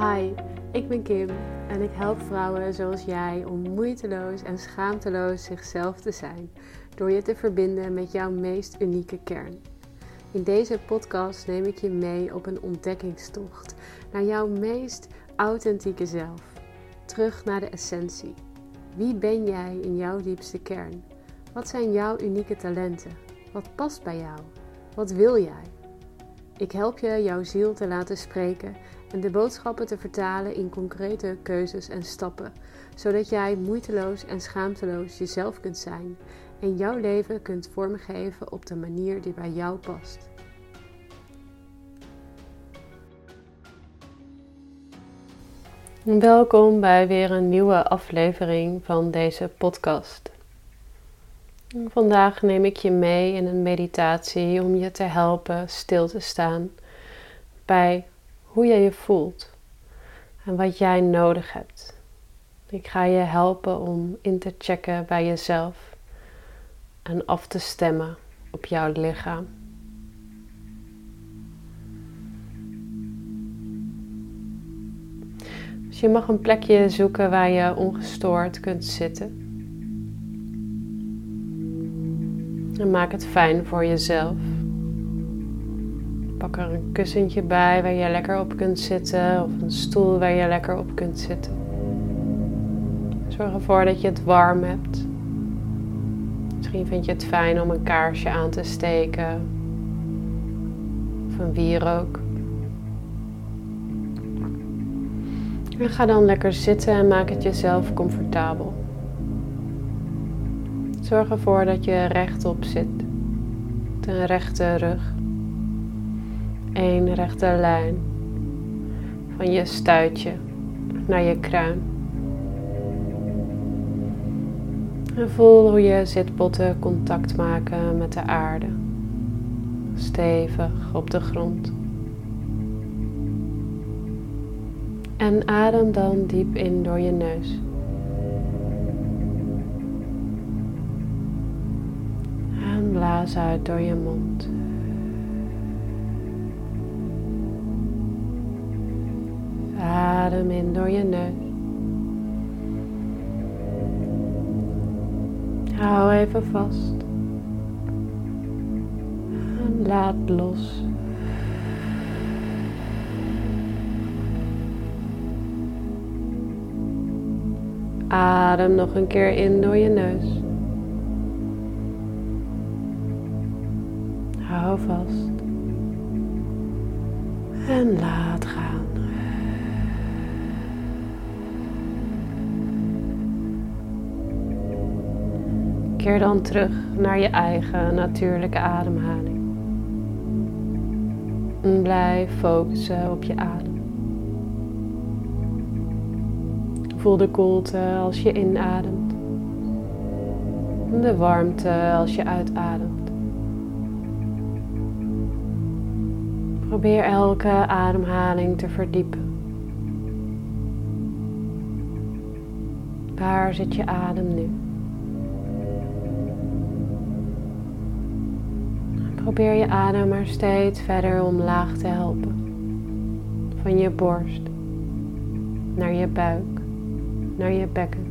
Hi, ik ben Kim en ik help vrouwen zoals jij om moeiteloos en schaamteloos zichzelf te zijn door je te verbinden met jouw meest unieke kern. In deze podcast neem ik je mee op een ontdekkingstocht naar jouw meest authentieke zelf. Terug naar de essentie. Wie ben jij in jouw diepste kern? Wat zijn jouw unieke talenten? Wat past bij jou? Wat wil jij? Ik help je jouw ziel te laten spreken en de boodschappen te vertalen in concrete keuzes en stappen, zodat jij moeiteloos en schaamteloos jezelf kunt zijn en jouw leven kunt vormgeven op de manier die bij jou past. Welkom bij weer een nieuwe aflevering van deze podcast. Vandaag neem ik je mee in een meditatie om je te helpen stil te staan bij hoe je je voelt en wat jij nodig hebt. Ik ga je helpen om in te checken bij jezelf en af te stemmen op jouw lichaam. Dus je mag een plekje zoeken waar je ongestoord kunt zitten. En maak het fijn voor jezelf. Pak er een kussentje bij waar je lekker op kunt zitten of een stoel waar je lekker op kunt zitten. Zorg ervoor dat je het warm hebt. Misschien vind je het fijn om een kaarsje aan te steken of een wierook. En ga dan lekker zitten en maak het jezelf comfortabel. Zorg ervoor dat je rechtop zit. Met een rechte rug. Eén rechte lijn. Van je stuitje naar je kruin. En voel hoe je zitbotten contact maken met de aarde. Stevig op de grond. En adem dan diep in door je neus. En blaas uit door je mond. Adem in door je neus. Hou even vast. En laat los. Adem nog een keer in door je neus. Hou vast. En laat Keer dan terug naar je eigen natuurlijke ademhaling. En blijf focussen op je adem. Voel de koelte als je inademt. De warmte als je uitademt. Probeer elke ademhaling te verdiepen. Waar zit je adem nu? Probeer je adem maar steeds verder omlaag te helpen. Van je borst naar je buik naar je bekken.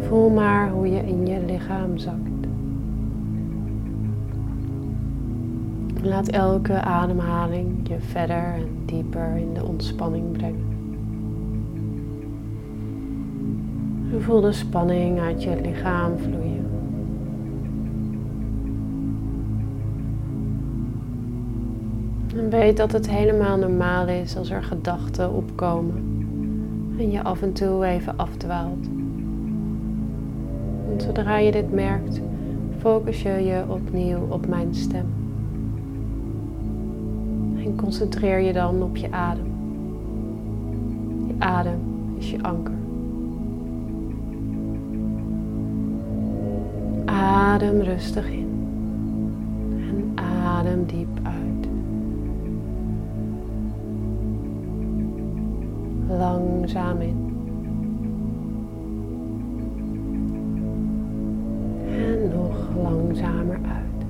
Voel maar hoe je in je lichaam zakt. Laat elke ademhaling je verder en dieper in de ontspanning brengen. Voel de spanning uit je lichaam vloeien. En weet dat het helemaal normaal is als er gedachten opkomen en je af en toe even afdwaalt. En zodra je dit merkt, focus je je opnieuw op mijn stem. En concentreer je dan op je adem. Je adem is je anker. Adem rustig in en adem diep langzaam in. En nog langzamer uit.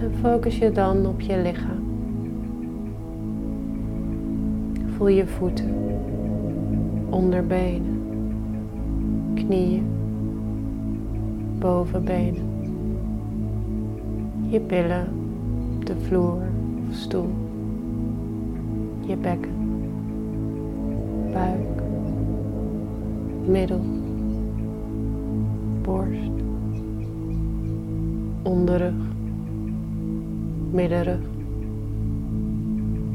En focus je dan op je lichaam. Voel je voeten, onderbenen, knieën, bovenbenen je billen, de vloer of stoel, je bekken, buik, middel, borst, onderrug, middenrug,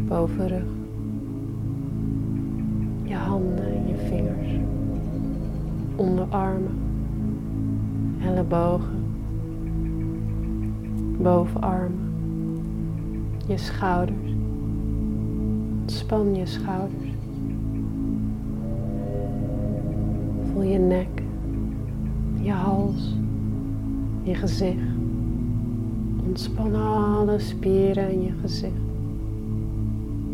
bovenrug, je handen en je vingers, onderarmen, ellebogen, bovenarmen, je schouders. Ontspan je schouders. Voel je nek, je hals, je gezicht. Ontspan alle spieren in je gezicht.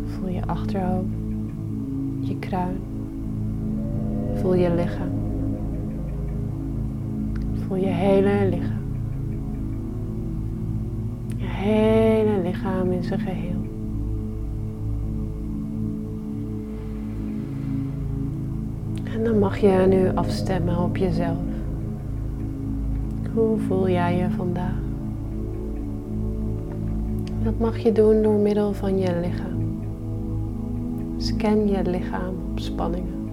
Voel je achterhoofd, je kruin. Voel je lichaam. Voel je hele lichaam. Hele lichaam in zijn geheel. En dan mag je nu afstemmen op jezelf. Hoe voel jij je vandaag? Dat mag je doen door middel van je lichaam. Scan je lichaam op spanningen.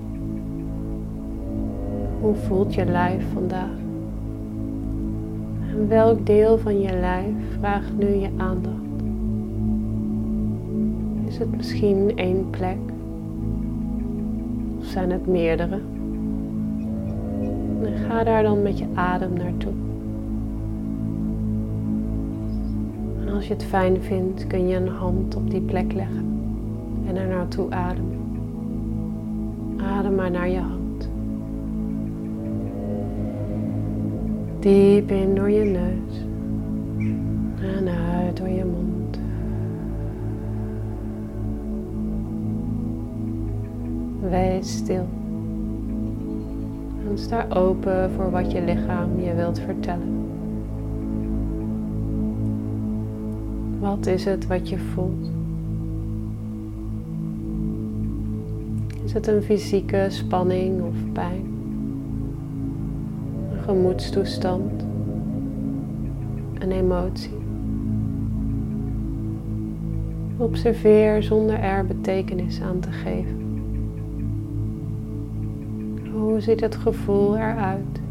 Hoe voelt je lijf vandaag? Welk deel van je lijf vraagt nu je aandacht? Is het misschien één plek? Of zijn het meerdere? En ga daar dan met je adem naartoe. En als je het fijn vindt, kun je een hand op die plek leggen en er naartoe ademen. Adem maar naar je hand. Diep in door je neus en uit door je mond. Wees stil. En sta open voor wat je lichaam je wilt vertellen. Wat is het wat je voelt? Is het een fysieke spanning of pijn? Gemoedstoestand? Een emotie? Observeer zonder er betekenis aan te geven. Hoe ziet het gevoel eruit?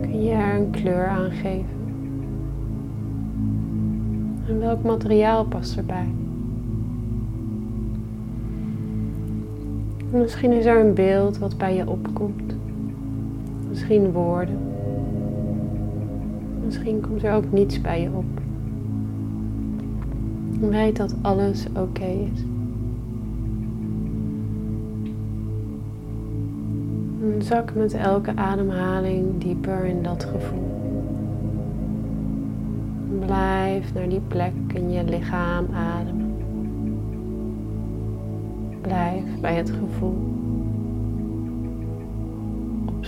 Kun je er een kleur aan geven? En welk materiaal past erbij? Misschien is er een beeld wat bij je opkomt. Misschien woorden. Misschien komt er ook niets bij je op. Weet dat alles oké is. Zak met elke ademhaling dieper in dat gevoel. Blijf naar die plek in je lichaam ademen. Blijf bij het gevoel.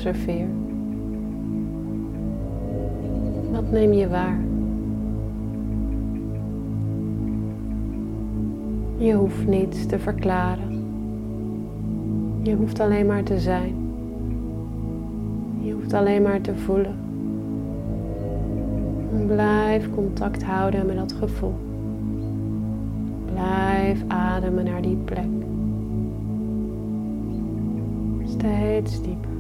Observeer. Wat neem je waar? Je hoeft niets te verklaren. Je hoeft alleen maar te zijn. Je hoeft alleen maar te voelen. blijf contact houden met dat gevoel. Blijf ademen naar die plek. Steeds dieper.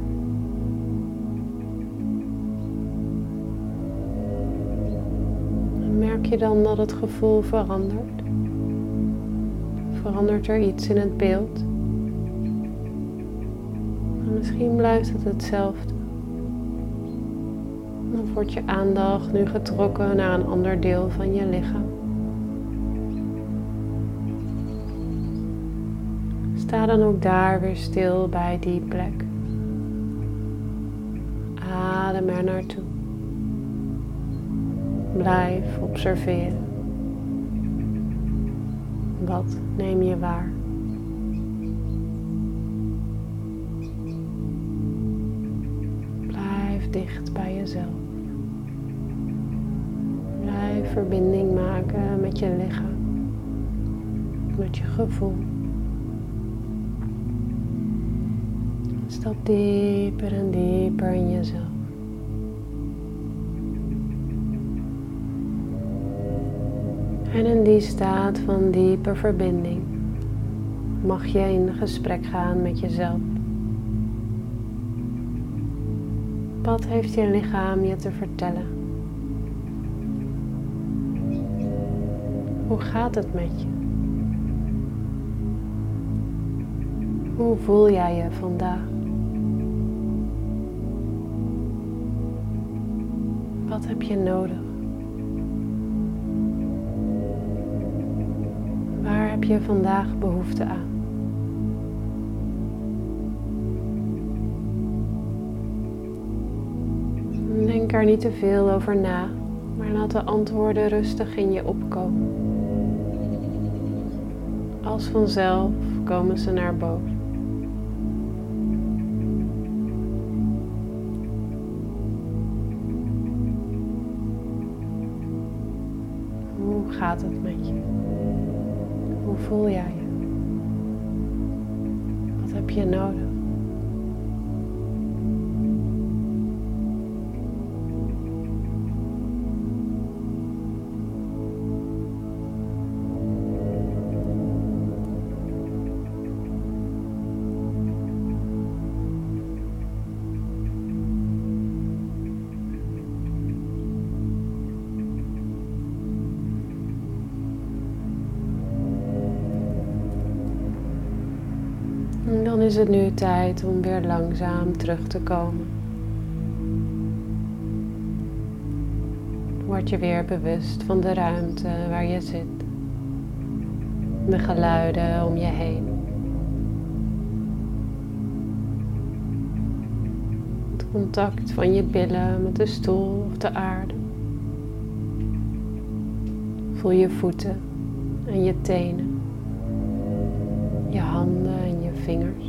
Merk je dan dat het gevoel verandert? Verandert er iets in het beeld? En misschien blijft het hetzelfde. Dan wordt je aandacht nu getrokken naar een ander deel van je lichaam. Sta dan ook daar weer stil bij die plek. Adem er naartoe. Blijf observeren. Wat neem je waar? Blijf dicht bij jezelf. Blijf verbinding maken met je lichaam, met je gevoel. Stap dieper en dieper in jezelf. En in die staat van diepe verbinding mag je in gesprek gaan met jezelf. Wat heeft je lichaam je te vertellen? Hoe gaat het met je? Hoe voel jij je vandaag? Wat heb je nodig? Heb je vandaag behoefte aan? Denk er niet te veel over na, maar laat de antwoorden rustig in je opkomen. Als vanzelf komen ze naar boven. Hoe gaat het met je? Hoe voel jij je? Wat heb je nodig? Is het nu tijd om weer langzaam terug te komen. Word je weer bewust van de ruimte waar je zit, de geluiden om je heen. Het contact van je billen met de stoel of de aarde. Voel je voeten en je tenen, je handen en je vingers.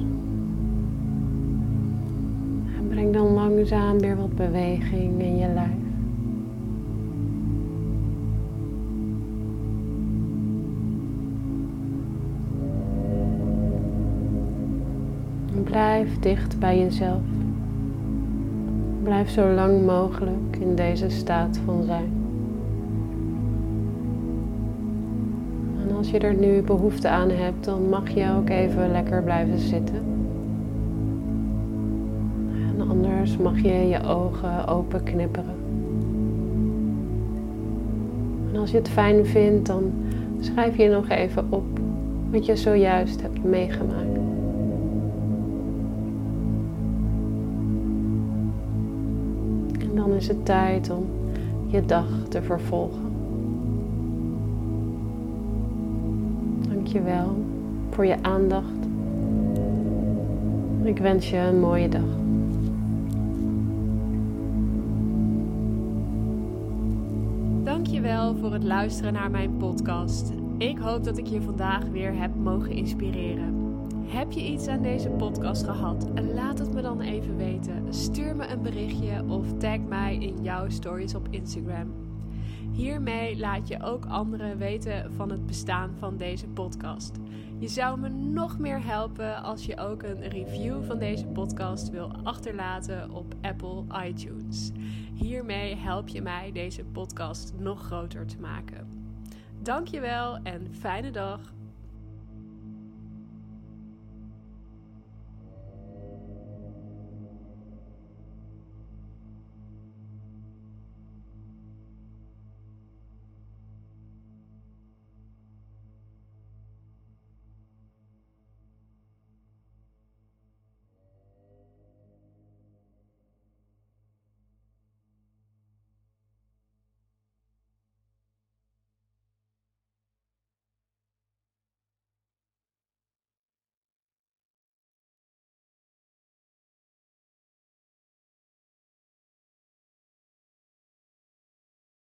Breng dan langzaam weer wat beweging in je lijf. Blijf dicht bij jezelf. Blijf zo lang mogelijk in deze staat van zijn. En als je er nu behoefte aan hebt, dan mag je ook even lekker blijven zitten. Mag je je ogen open knipperen. En als je het fijn vindt, dan schrijf je nog even op wat je zojuist hebt meegemaakt. En dan is het tijd om je dag te vervolgen. Dankjewel voor je aandacht. Ik wens je een mooie dag. Dankjewel voor het luisteren naar mijn podcast. Ik hoop dat ik je vandaag weer heb mogen inspireren. Heb je iets aan deze podcast gehad? Laat het me dan even weten. Stuur me een berichtje of tag mij in jouw stories op Instagram. Hiermee laat je ook anderen weten van het bestaan van deze podcast. Je zou me nog meer helpen als je ook een review van deze podcast wil achterlaten op Apple iTunes. Hiermee help je mij deze podcast nog groter te maken. Dankjewel en fijne dag.